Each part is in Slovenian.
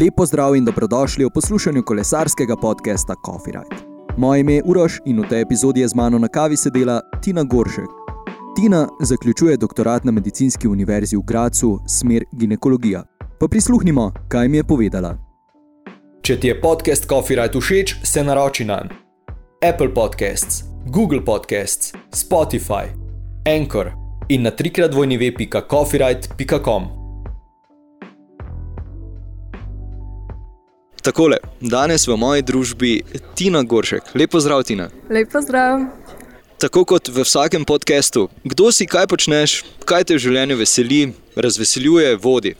Lepo zdrav in dobrodošli v poslušanju kolesarskega podcasta Coffee Ride. Moje ime je Uroš in v tej epizodi je z mano na kavi sedela Tina Goršek. Tina zaključuje doktorat na Medicinski univerzi v Gracu, smer ginekologija. Pa prisluhnimo, kaj mi je povedala. Če ti je podcast Coffee Ride všeč, se naroči na Apple Podcasts, Google Podcasts, Spotify, Anchor in na trikrat dvojni web.coffeeride.com. Takole, danes v moji družbi Tina Goršek. Lepo zdrav, Tina. Lepo zdrav. Tako kot v vsakem podkastu, kdo si, kaj počneš, kaj te v življenju veseli, razveseljuje, vodi.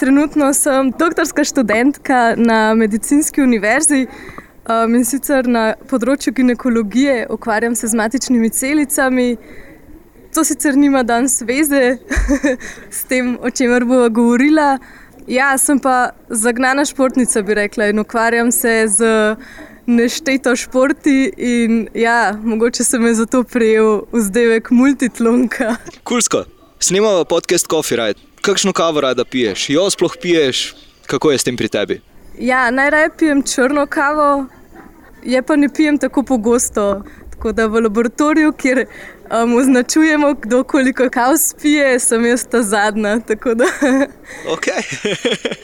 Trenutno sem doktorska študentka na medicinski univerzi um, in sicer na področju ginekologije, ukvarjam se z matičnimi celicami. To sicer nima danes veze s tem, o čemer bomo govorila. Ja, sem pa zagnana športnica, bi rekla, in ukvarjam se z nešteto športi. In ja, mogoče se me zato prijel vzdevek multitlonka. Kulsko, snemamo podcast Coffee Ride kakšno kavo rada piješ, jo sploh piješ, kako je s tem pri tebi? Ja, najraje pijem črno kavo, je pa ne pijem tako pogosto. Tako da v laboratoriju, kjer um, označujemo, kdo koliko kav spije, sem jaz ta zadnja. okay.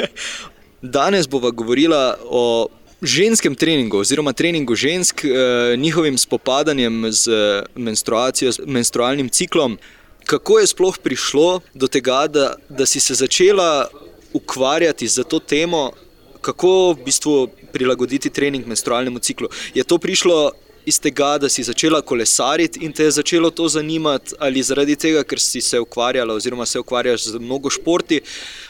Danes bomo govorili o ženskem treningu, oziroma treningu žensk, eh, njihovim spopadanjem z menstruacijo, z menstrualnim ciklom kako je sploh prišlo do tega, da, da si se začela ukvarjati z to temo, kako v bistvu prilagoditi trening menstrualnemu ciklu. Je to prišlo iz tega, da si začela kolesariti in te je začelo to zanimati, ali zaradi tega, ker si se ukvarjala, oziroma se ukvarjaš z mnogo športi,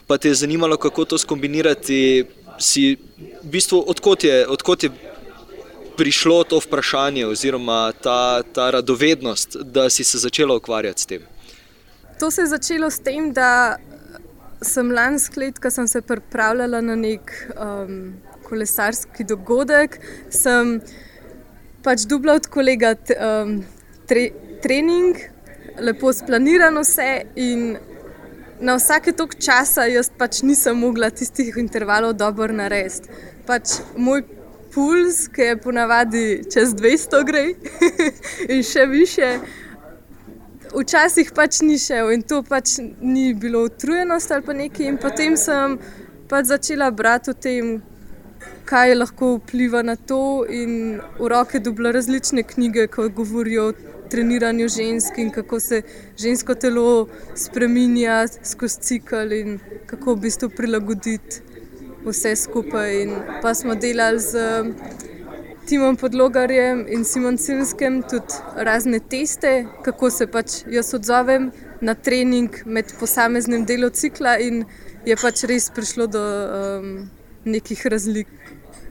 pa te je zanimalo, kako to skombinirati. Si, v bistvu, odkot je, odkot je prišlo to vprašanje, oziroma ta, ta radovednost, da si se začela ukvarjati s tem? To se je začelo s tem, da sem lansko leto, ko sem se pripravljala na nek um, kolesarski dogodek, sem pač dubla od kolega um, tre, trening, lepo splanirano vse. Na vsake tok časa jaz pač nisem mogla tistih intervalov dobro narediti. Pač moj puls, ki je ponavadi čez 200 gre in še više včasih pač ni šel in to pač ni bilo utrujenost ali pa nekaj. In potem sem pač začela brati o tem, kaj lahko vpliva na to, in v roke dobila različne knjige, ki govorijo o treniranju žensk in kako se žensko telo spremenja skozi cikl in kako v bistvu prilagoditi vse skupaj. In pa smo delali z. Timom Podlogarjem in Simon Simskem tudi razne teste, kako se pač jaz odzovem na trening med posameznim delom cikla, in je pač res prišlo do um, nekih razlik.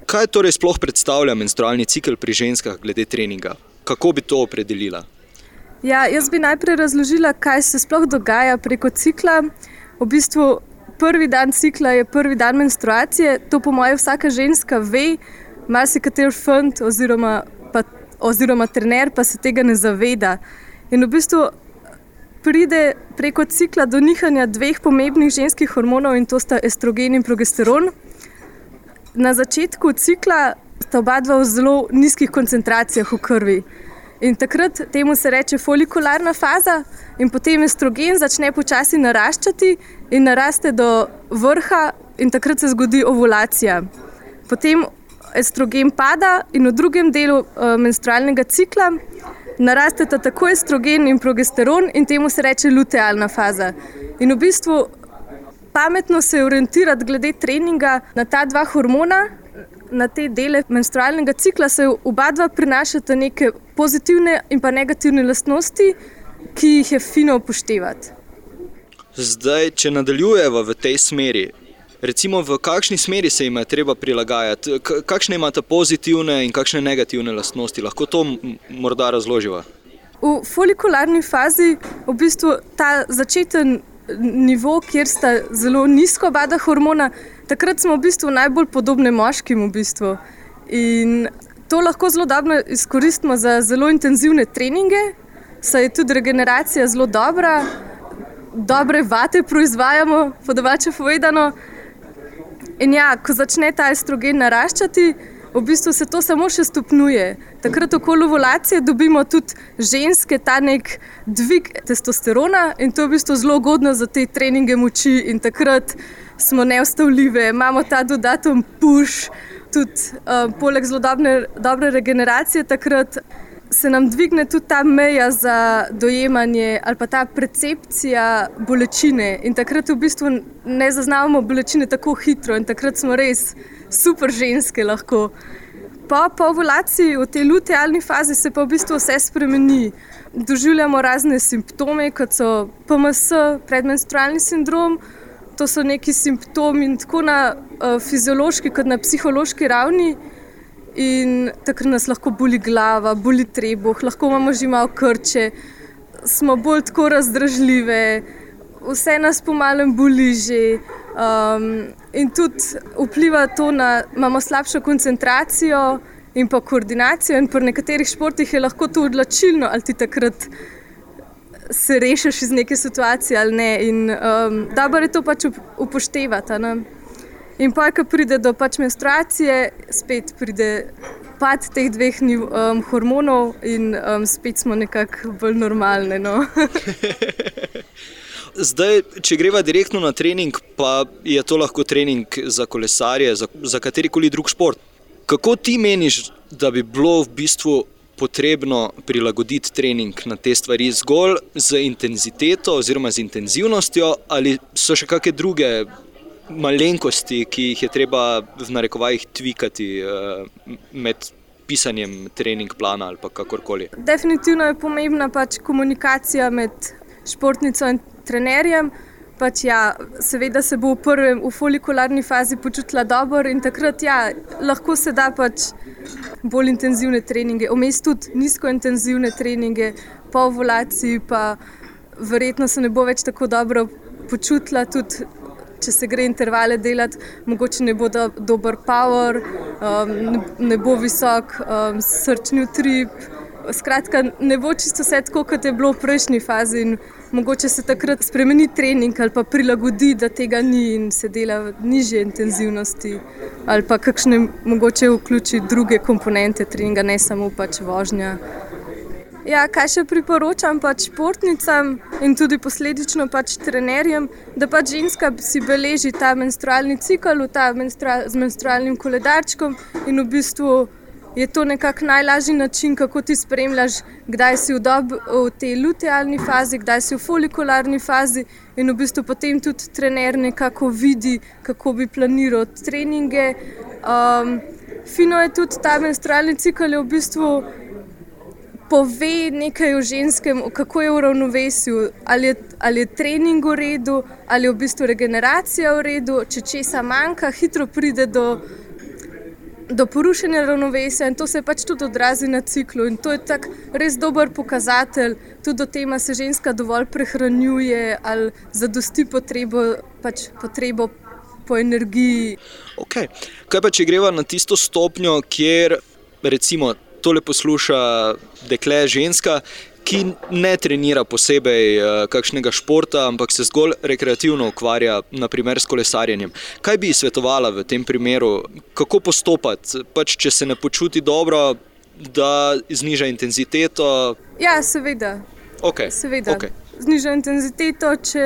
Kaj torej sploh predstavlja menstrualni cikl pri ženskah glede treninga? Kako bi to opredelila? Ja, jaz bi najprej razložila, kaj se sploh dogaja preko cikla. V bistvu prvi dan cikla je prvi dan menstruacije, to po mojem vsaka ženska ve marsikater fant oziroma, pa, oziroma trener pa se tega ne zaveda. In v bistvu pride preko cikla do nihanja dveh pomembnih ženskih hormonov in to sta estrogen in progesteron. Na začetku cikla sta oba dva v zelo nizkih koncentracijah v krvi. In takrat temu se reče folikularna faza, in potem estrogen začne počasi naraščati in naraste do vrha, in takrat se zgodi ovulacija. Potem estrogen pada in v drugem delu uh, menstrualnega cikla narasteta tako estrogen in progesteron, in temu se reče lutealna faza. In v bistvu pametno se orientirati glede treninga na ta dva hormona. Na te dele menstrualnega cikla se oba dva prinašata neke pozitivne in pa negativne lastnosti, ki jih je fino upoštevati. Zdaj, če nadaljujemo v tej smeri, recimo, v kakšni smeri se jim je treba prilagajati, kakšne imate pozitivne in kakšne negativne lastnosti. Lahko to morda razloživa. V folikularni fazi v bistvu ta začeten nivo, kjer sta zelo nizko bada hormona, takrat smo v bistvu najbolj podobni moškim. V bistvu. In to lahko zelo dobro izkoristimo za zelo intenzivne treninge, saj je tudi regeneracija zelo dobra. Dobre vate proizvajamo, po domače povedano, In ja, ko začne ta estrogen naraščati, v bistvu se to samo še stopnjuje. Takrat okoli ovulacije dobimo tudi ženske ta nek dvig testosterona in to je v bistvu zelo ugodno za te treninge moči in takrat smo neustavljive, imamo ta dodaten push, tudi uh, poleg zelo dobre, dobre regeneracije takrat se nam dvigne tudi ta meja za dojemanje ali pa ta percepcija bolečine. In takrat v bistvu ne zaznavamo bolečine tako hitro in takrat smo res super ženske lahko. Po ovulaciji, v tej lutealni fazi, se pa v bistvu vse spremeni. Doživljamo razne simptome, kot so PMS, predmenstrualni sindrom. To so neki simptomi, tako na uh, fiziološki, kot na psihološki ravni. In takrat nas lahko boli glava, boli trebuh, lahko imamo že malo krče, smo bolj tako razdražljive, vse nas pomalem boli že. Um, in tudi vpliva to na imamo slabšo koncentracijo in pa koordinacijo. In pri nekaterih športih je lahko to odločilno, ali ti takrat se rešiš iz neke situacije ali ne. In um, dobro je to pač upoštevati. In pa, ko pride do pač menstruacije, spet pride pad teh dveh um, hormonov, in um, spet smo nekako bolj normalni. No? Zdaj, če greva direktno na trening, pa je to lahko trening za kolesarje, za, za katerikoli drug šport. Kako ti meniš, da bi bilo v bistvu potrebno prilagoditi trening na te stvari zgolj z intenziteto oziroma z intenzivnostjo, ali so še kakšne druge malenkosti, ki jih je treba v narekovajih tvikati uh, med pisanjem trening plana ali kakorkoli. Definitivno je pomembna pač komunikacija med športnico in trenerjem. Pač ja, seveda se bo v prvem, v folikularni fazi počutila dobro in takrat ja, lahko se da pač bolj intenzivne treninge, vmes tudi nizkointenzivne treninge, po ovulaciji pa verjetno se ne bo več tako dobro počutila. Tudi če se gre intervale delati, mogoče ne bo do, dober power, um, ne bo visok um, srčni utrip. Skratka, ne bo čisto vse tako, kot je bilo v prejšnji fazi. Mogoče se takrat spremeni trening ali pa prilagodi, da tega ni in se dela v nižje intenzivnosti, ali pa kakšne mogoče vključi druge komponente treninga, ne samo pač vožnja. Ja, kaj še priporočam pač športnicam in tudi posledično pač trenerjem, da pač ženska si beleži ta menstrualni cikl menstrua z menstrualnim koledarčkom in v bistvu je to nekako najlažji način, kako ti spremljaš, kdaj si v, dob, v tej lutealni fazi, kdaj si v folikularni fazi in v bistvu potem tudi trener nekako vidi, kako bi planiral treninge. Um, fino je tudi ta menstrualni cikl, je v bistvu pove nekaj o ženskem, kako je v ravnovesju, ali je, ali je trening v redu, ali je v bistvu regeneracija v redu, če česa manjka, hitro pride do, do porušenja ravnovesja in to se pač tudi odrazi na ciklu. In to je tak res dober pokazatelj, tudi do tema se ženska dovolj prehranjuje ali zadosti potrebo. Pač potrebo Po energiji. Okay. Kaj pa, če greva na tisto stopnjo, kjer recimo tole posluša dekle, ženska, ki ne trenira posebej uh, kakšnega športa, ampak se zgolj rekreativno ukvarja, naprimer s kolesarjenjem. Kaj bi svetovala v tem primeru, kako postopati, pač, če se ne počuti dobro, da zniža intenziteto? Ja, seveda. Okay. seveda. Okay. Zniža intenziteto, če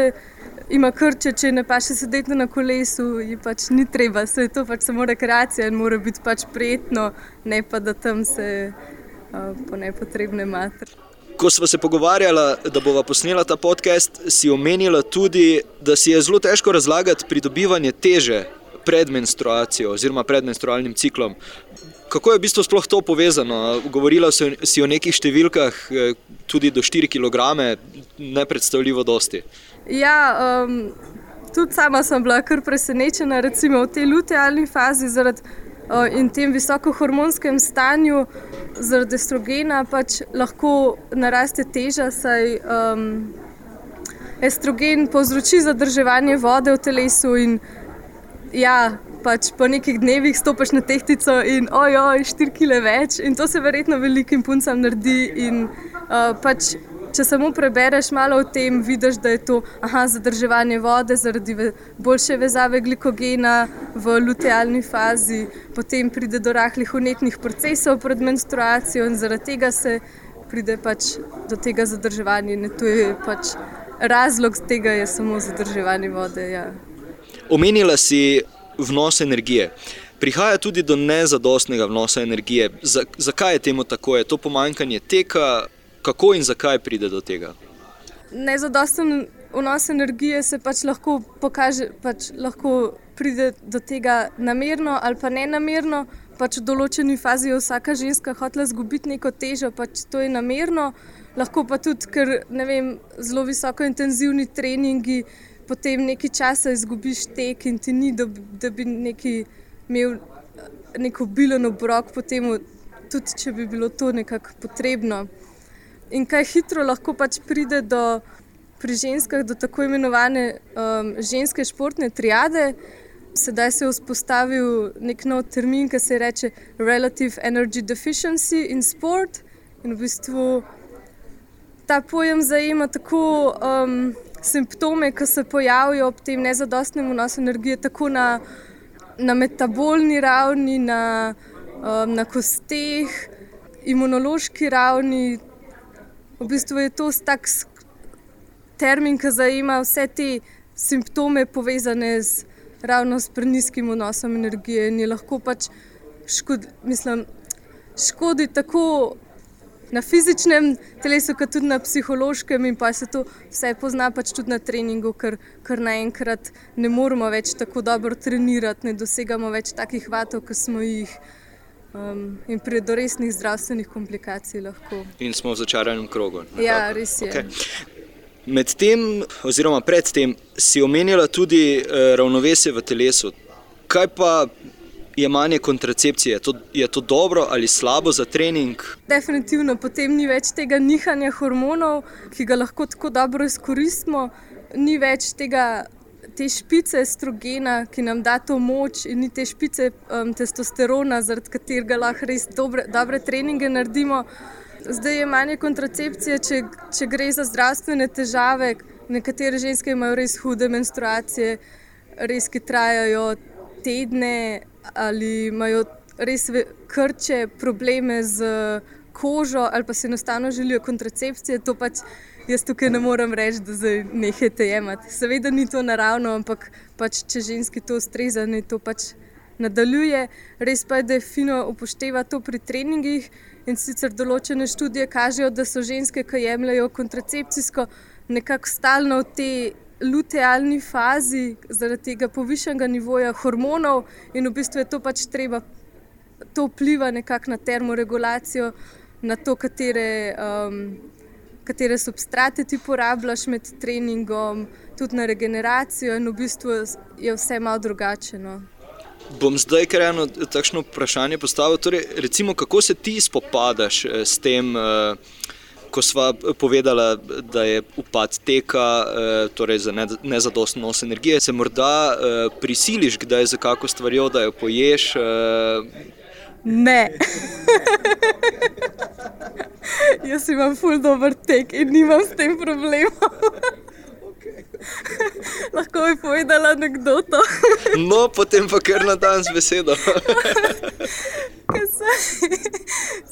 ima krče, če ne pa še sedeti na kolesu, ji pač ni treba, se je to pač samo rekreacija in mora biti pač prijetno, ne pa da tam se uh, po nepotrebne matre. Ko smo se pogovarjali, da bomo posneli ta podcast, si omenila tudi, da si je zelo težko razlagati pridobivanje teže pred menstruacijo oziroma pred menstrualnim ciklom. Kako je v bistvu to povezano? Govorila si o nekih številkah, eh, tudi do 4 kg, ne predstavljivo dosti. Ja, um, tudi sama sem bila kar presenečena, recimo v tej lutealni fazi zaradi uh, in tem visokohormonskem stanju, zaradi estrogena pač lahko naraste teža, saj um, estrogen povzroči zadrževanje vode v telesu in ja. Pač po nekih dnevih stopiš na tehtico in ojoj, 4 kg več, in to se verjetno velikim puncam naredi. In, uh, pač če samo prebereš malo o tem, vidiš, da je to aha, zadrževanje vode zaradi boljše vezave glikogena v lutealni fazi, potem pride do rahlih unetnih procesov pred menstruacijo in zaradi tega se pride pač do tega zadrževanja. In to je pač razlog tega, je samo zadrževanje vode. Ja. Omenila si vnos energije. Prihaja tudi do nezadostnega vnosa energije. Zakaj je temu tako? Je to pomankanje teka, kako in zakaj pride do tega? Nezadosten vnos energije se pač lahko pokaže, pač lahko pride do tega namerno ali pa ne namerno. Pač v določeni fazi je vsaka ženska hotela izgubiti neko težo, pač to je namerno, lahko pa tudi, ker vem, zelo visoko intenzivni treningi, potem nekaj časa izgubiš tek in ti ni, da, da bi neki imel neko bilen obrok, potem tudi če bi bilo to nekako potrebno. In kaj hitro lahko pač pride do, pri ženskah do tako imenovane um, ženske športne triade. Sedaj se je vzpostavil nek nov termin, ki se imenuje Relative Energy Deficiency in Sport. In v bistvu ta pojem zajema tako um, simptome, ki se pojavijo ob tem nezadostnem vnosu energije, tako na, na metabolni ravni, na, um, na kosteh, imunološki ravni, v bistvu je to termin, ki zajema vse te simptome, povezane z ravno s preniskim vnosom energije. In je lahko pač škod, mislim, škodi tako na fizičnem telesu, kot tudi na psihološkem, in pa se to vse pozna pač tudi na treningu, ker, ker naenkrat ne moremo več tako dobro trenirati, ne dosegamo več takih vatov, kot smo jih. Um, in pri do resnih zdravstvenih komplikacij lahko. In smo v začaranem krogu. Ja, res je. Okay. Medtem, oziroma predtem, si omenjala tudi uh, ravnovesje v telesu. Kaj pa jemanje kontracepcije? Je to, je to dobro ali slabo za trening? Definitivno, potem ni več tega nihanja hormonov, ki ga lahko tako dobro izkoristimo, ni več tega te špice estrogena, ki nam da to moč, in ni te špice um, testosterona, zaradi katerega lahko res dobre, dobre treninge naredimo. Zdaj je manj kontracepcije, če, če gre za zdravstvene težave. Nekatere ženske imajo res hude menstruacije, res ki trajajo tedne, ali imajo res krče, probleme z kožo, ali pa se enostavno želijo kontracepcije. To pač jaz tukaj ne morem reči, da zdaj nehajte jemati. Seveda ni to naravno, ampak pač, če ženski to ustreza, ne to pač nadaljuje. Res pa je, da je fino upošteva to pri treningih. In sicer določene študije kažejo, da so ženske, ki jemljajo kontracepcijsko, nekako stalno v tej lutealni fazi, zaradi tega povišenega nivoja hormonov, in v bistvu je to pač treba, to vpliva nekako na termoregulacijo, na to, katere. Um, katere substrate ti porabljaš med treningom, tudi na regeneracijo, in v bistvu je vse malo drugače. No. Bom zdaj kar eno takšno vprašanje postavil. Torej, recimo, kako se ti spopadaš eh, s tem, eh, ko smo povedali, da je upad teka, eh, torej za nezadostno nos energije, se morda prisiliš, kdaj za kako stvarjo, da jo poješ. Ne. Jaz imam ful dobr tek in nimam s tem problema. Lahko bi povedala anekdoto. no, potem pa kar na dan z besedo.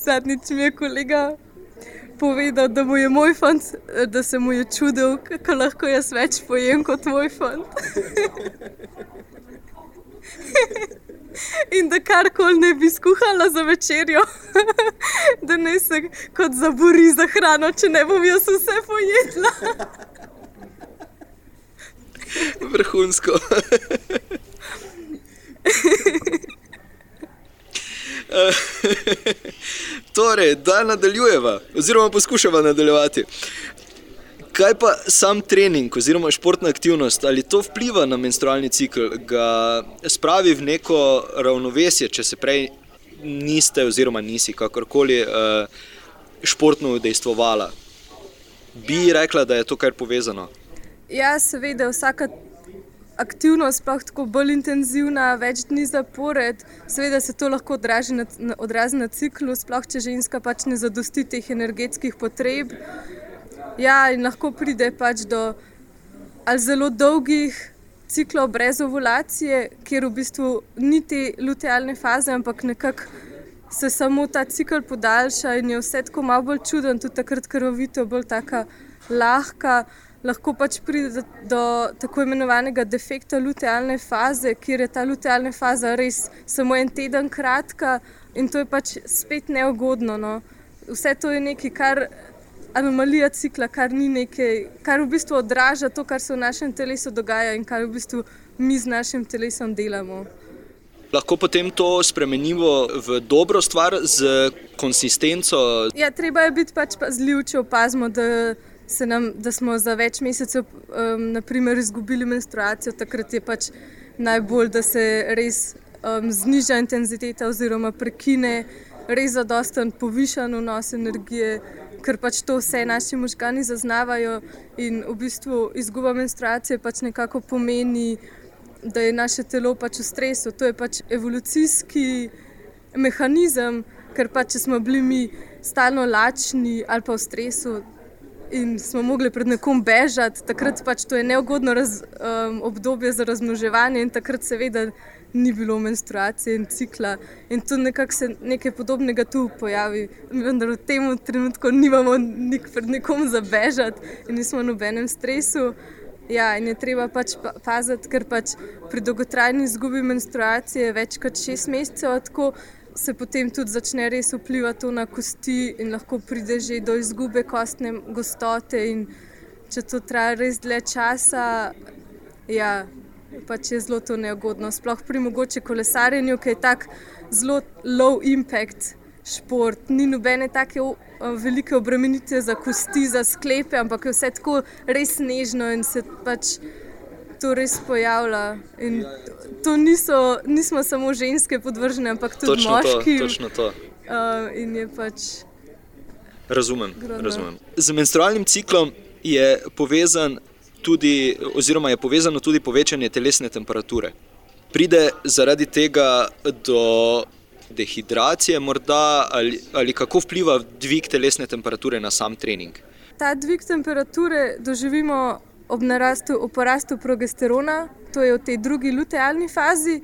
Zadnjič mi je kolega povedal, da, je moj fant, da se mu je čudil, kako lahko jaz več pojem kot moj fant. In da karkoli ne bi skuhala za večerjo, da ne se kot zabori za hrano, če ne bom jaz vse pojedla. Vrhunsko. torej, da nadaljujemo, oziroma poskušamo nadaljevati. Kaj pa sam trening oziroma športna aktivnost, ali to vpliva na menstrualni cikl, ga spravi v neko ravnovesje, če se prej niste, oziroma nisi kakorkoli uh, športno udejstvovala? Bi rekla, da je to kar povezano? Ja, seveda, vsaka aktivnost, pa tako bolj intenzivna, več dni zapored, seveda se to lahko odrazi na, odrazi na ciklu, sploh če ženska pač ne zadosti teh energetskih potreb. Ja, in lahko pride pač do zelo dolgih ciklov brez ovulacije, kjer v bistvu ni te lutealne faze, ampak nekako se samo ta cikl podaljša in je vse tako malo bolj čuden, tudi takrat krvavitev bolj taka lahka. Lahko pač pride do, do tako imenovanega defekta lutealne faze, kjer je ta lutealna faza res samo en teden kratka in to je pač spet neugodno. No. Vse to je nekaj, kar anomalija cikla, kar ni nekaj, kar v bistvu odraža to, kar se v našem telesu dogaja in kar v bistvu mi z našim telesom delamo. Lahko potem to spremenimo v dobro stvar z konsistenco. Ja, treba je biti pač pazljiv, če opazimo, da, nam, da smo za več mesecev um, naprimer, izgubili menstruacijo. Takrat je pač najbolj, da se res um, zniža intenziteta oziroma prekine, res zadosten povišan vnos energije ker pač to vse naši možgani zaznavajo in v bistvu izguba menstruacije pač nekako pomeni, da je naše telo pač v stresu. To je pač evolucijski mehanizem, ker pač če smo bili mi stalno lačni ali pa v stresu. In smo mogli pred nekom bežati, takrat pač to je neugodno raz, um, obdobje za razmnoževanje, in takrat, seveda, ni bilo menstruacije in cikla. In tu nekako se nekaj podobnega tu pojavi. Vendar v tem trenutku nimamo nik pred nekom za bežati in nismo v nobenem stresu. Ja, in je treba pač paziti, ker pač pri dolgotrajni izgubi menstruacije več kot šest mesecev, tako se potem tudi začne res vplivati na kosti in lahko pride že do izgube kostne gostote. In če to traja res dlje časa, ja, pač je zelo to neugodno. Sploh pri mogoče kolesarjenju, ki je tako zelo low impact šport, ni nobene tako velike obremenitve za kosti, za sklepe, ampak je vse tako res nežno in se pač to res pojavlja. In to niso, nismo samo ženske podvržene, ampak tudi točno moški. To, točno to. Uh, in je pač. Razumem, razumem. Z menstrualnim ciklom je povezan tudi, oziroma je povezano tudi povečanje telesne temperature. Pride zaradi tega do dehidracije, morda, ali, ali kako vpliva dvig telesne temperature na sam trening? Ta dvig temperature doživimo ob narastu, ob porastu progesterona, to je v tej drugi lutealni fazi,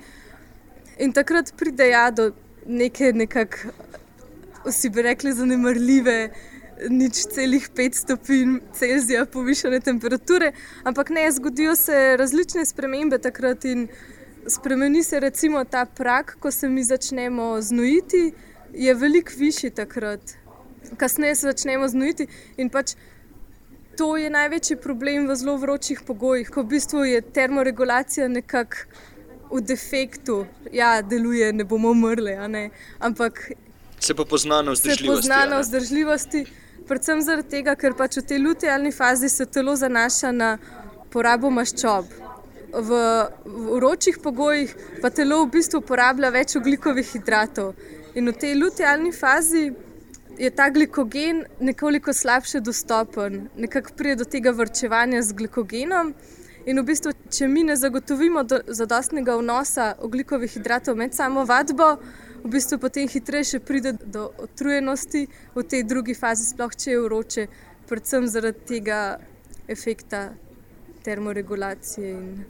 in takrat pride ja do neke, nekako, vsi bi rekli, zanemrljive nič celih 5 stopinj Celzija povišene temperature, ampak ne, zgodijo se različne spremembe takrat in spremeni se recimo ta prak, ko se mi začnemo znojiti, je veliko višji takrat. Kasneje se začnemo znojiti in pač to je največji problem v zelo vročih pogojih, ko v bistvu je termoregulacija nekako v defektu. Ja, deluje, ne bomo umrli, ampak. Se pa pozna na vzdržljivosti. Se pozna na vzdržljivosti. Predvsem zaradi tega, ker pač v tej lutealni fazi se telo zanaša na porabo maščob. V vročih pogojih pa telo v bistvu uporablja več oglikovih hidratov. In v tej lutealni fazi je ta glikogen nekoliko slabše dostopen, nekako pride do tega vrčevanja z glikogenom. In v bistvu, če mi ne zagotovimo zadostnega vnosa oglikovih hidratov med samo vadbo, v bistvu potem hitreje pride do utrujenosti v tej drugi fazi, sploh če je vroče, predvsem zaradi tega efekta termoregulacije. In...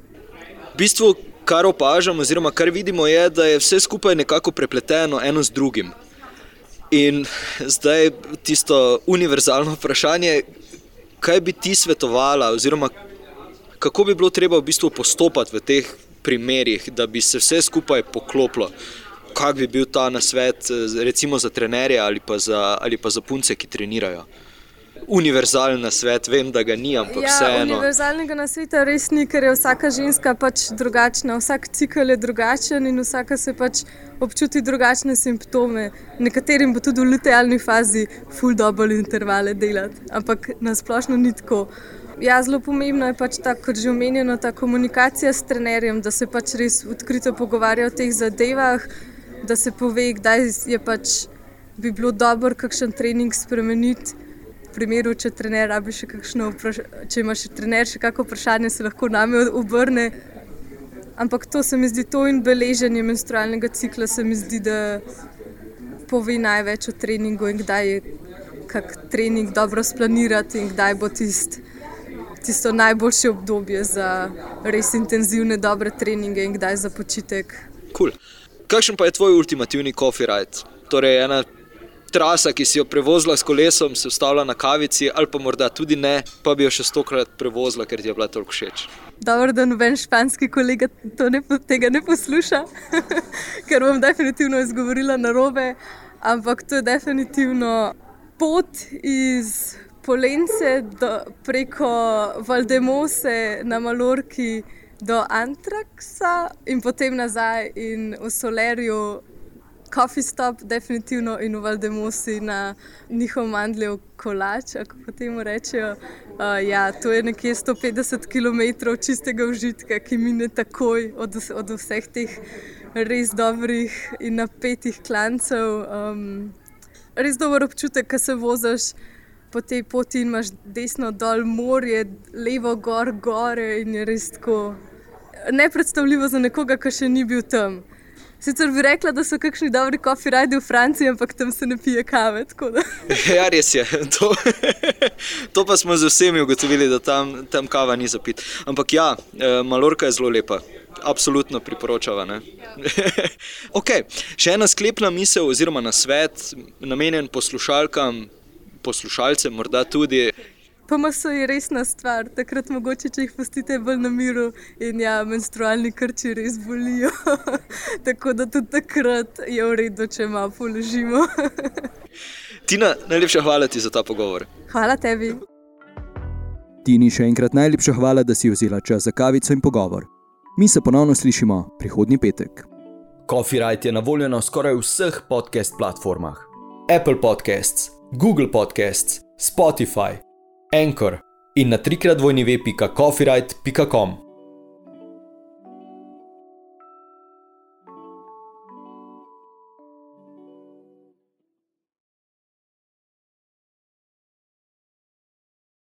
V bistvu, kar opažamo, oziroma kar vidimo, je, da je vse skupaj nekako prepleteno eno z drugim. In zdaj tisto univerzalno vprašanje, kaj bi ti svetovala, oziroma kako bi bilo treba v bistvu postopati v teh primerih, da bi se vse skupaj poklopilo kak bi bil ta nasvet, eh, recimo za trenerje ali pa za, ali pa za punce, ki trenirajo? Univerzalen svet, vem, da ga ni, ampak ja, vseeno. Univerzalnega nasveta res ni, ker je vsaka ženska pač drugačna, vsak cikl je drugačen in vsaka se pač občuti drugačne simptome. Nekaterim bo tudi v lutealni fazi full double intervale delati, ampak nasplošno ni tako. Ja, zelo pomembno je pač ta, kot že omenjeno, ta komunikacija s trenerjem, da se pač res odkrito pogovarja o teh zadevah da se pove, kdaj je pač bi bilo dobro kakšen trening spremeniti. V primeru, če trener rabi še kakšno vprašanje, če ima še trener še kakšno vprašanje, se lahko name obrne. Ampak to se mi zdi, to in beleženje menstrualnega cikla se mi zdi, da pove največ o treningu in kdaj je kak trening dobro splanirati in kdaj bo tist, tisto najboljše obdobje za res intenzivne, dobre treninge in kdaj za počitek. Cool. Kakšen pa je tvoj ultimativni coffee ride? Torej, ena trasa, ki si jo prevozila s kolesom, se ustavila na kavici, ali pa morda tudi ne, pa bi jo še stokrat prevozila, ker ti je bila toliko všeč. Dobro, da noben španski kolega ne, tega ne posluša, ker bom definitivno izgovorila na robe. Ampak to je definitivno pot iz Polence do, preko Valdemose na Malorki do Antraksa in potem nazaj in v Solerju coffee stop, definitivno in v Valdemosi na njihov mandljev kolač, kako temu rečejo. Uh, ja, to je nekje 150 km čistega užitka, ki mine takoj od, od vseh teh res dobrih in napetih klancev. Um, res dober občutek, ko se voziš. Po tej poti imaš desno dol morje, levo gor, gore in je res tako nepredstavljivo za nekoga, ki še ni bil tam. Sicer bi rekla, da so kakšni dobri kofi radi v Franciji, ampak tam se ne pije kave. ja, res je. To, to pa smo z vsemi ugotovili, da tam, tam kava ni zapit. Ampak ja, eh, Malorka je zelo lepa. Absolutno priporočava. okay. Še ena sklepna misel, oziroma na svet, namenjen poslušalkam, poslušalcem, morda tudi. PMS je resna stvar, takrat mogoče, če jih pustite bolj na miru in ja, menstrualni krči res bolijo. Tako da tudi takrat je v redu, če malo položimo. Tina, najlepša hvala ti za ta pogovor. Hvala tebi. Tini, še enkrat najlepša hvala, da si vzela čas za kavico in pogovor. Mi se ponovno slišimo prihodnji petek. Coffee Rite je na voljo na skoraj vseh podcast platformah: Apple Podcasts, Google Podcasts, Spotify. Anchor in na trikrat vojni ve.coffeeright.com.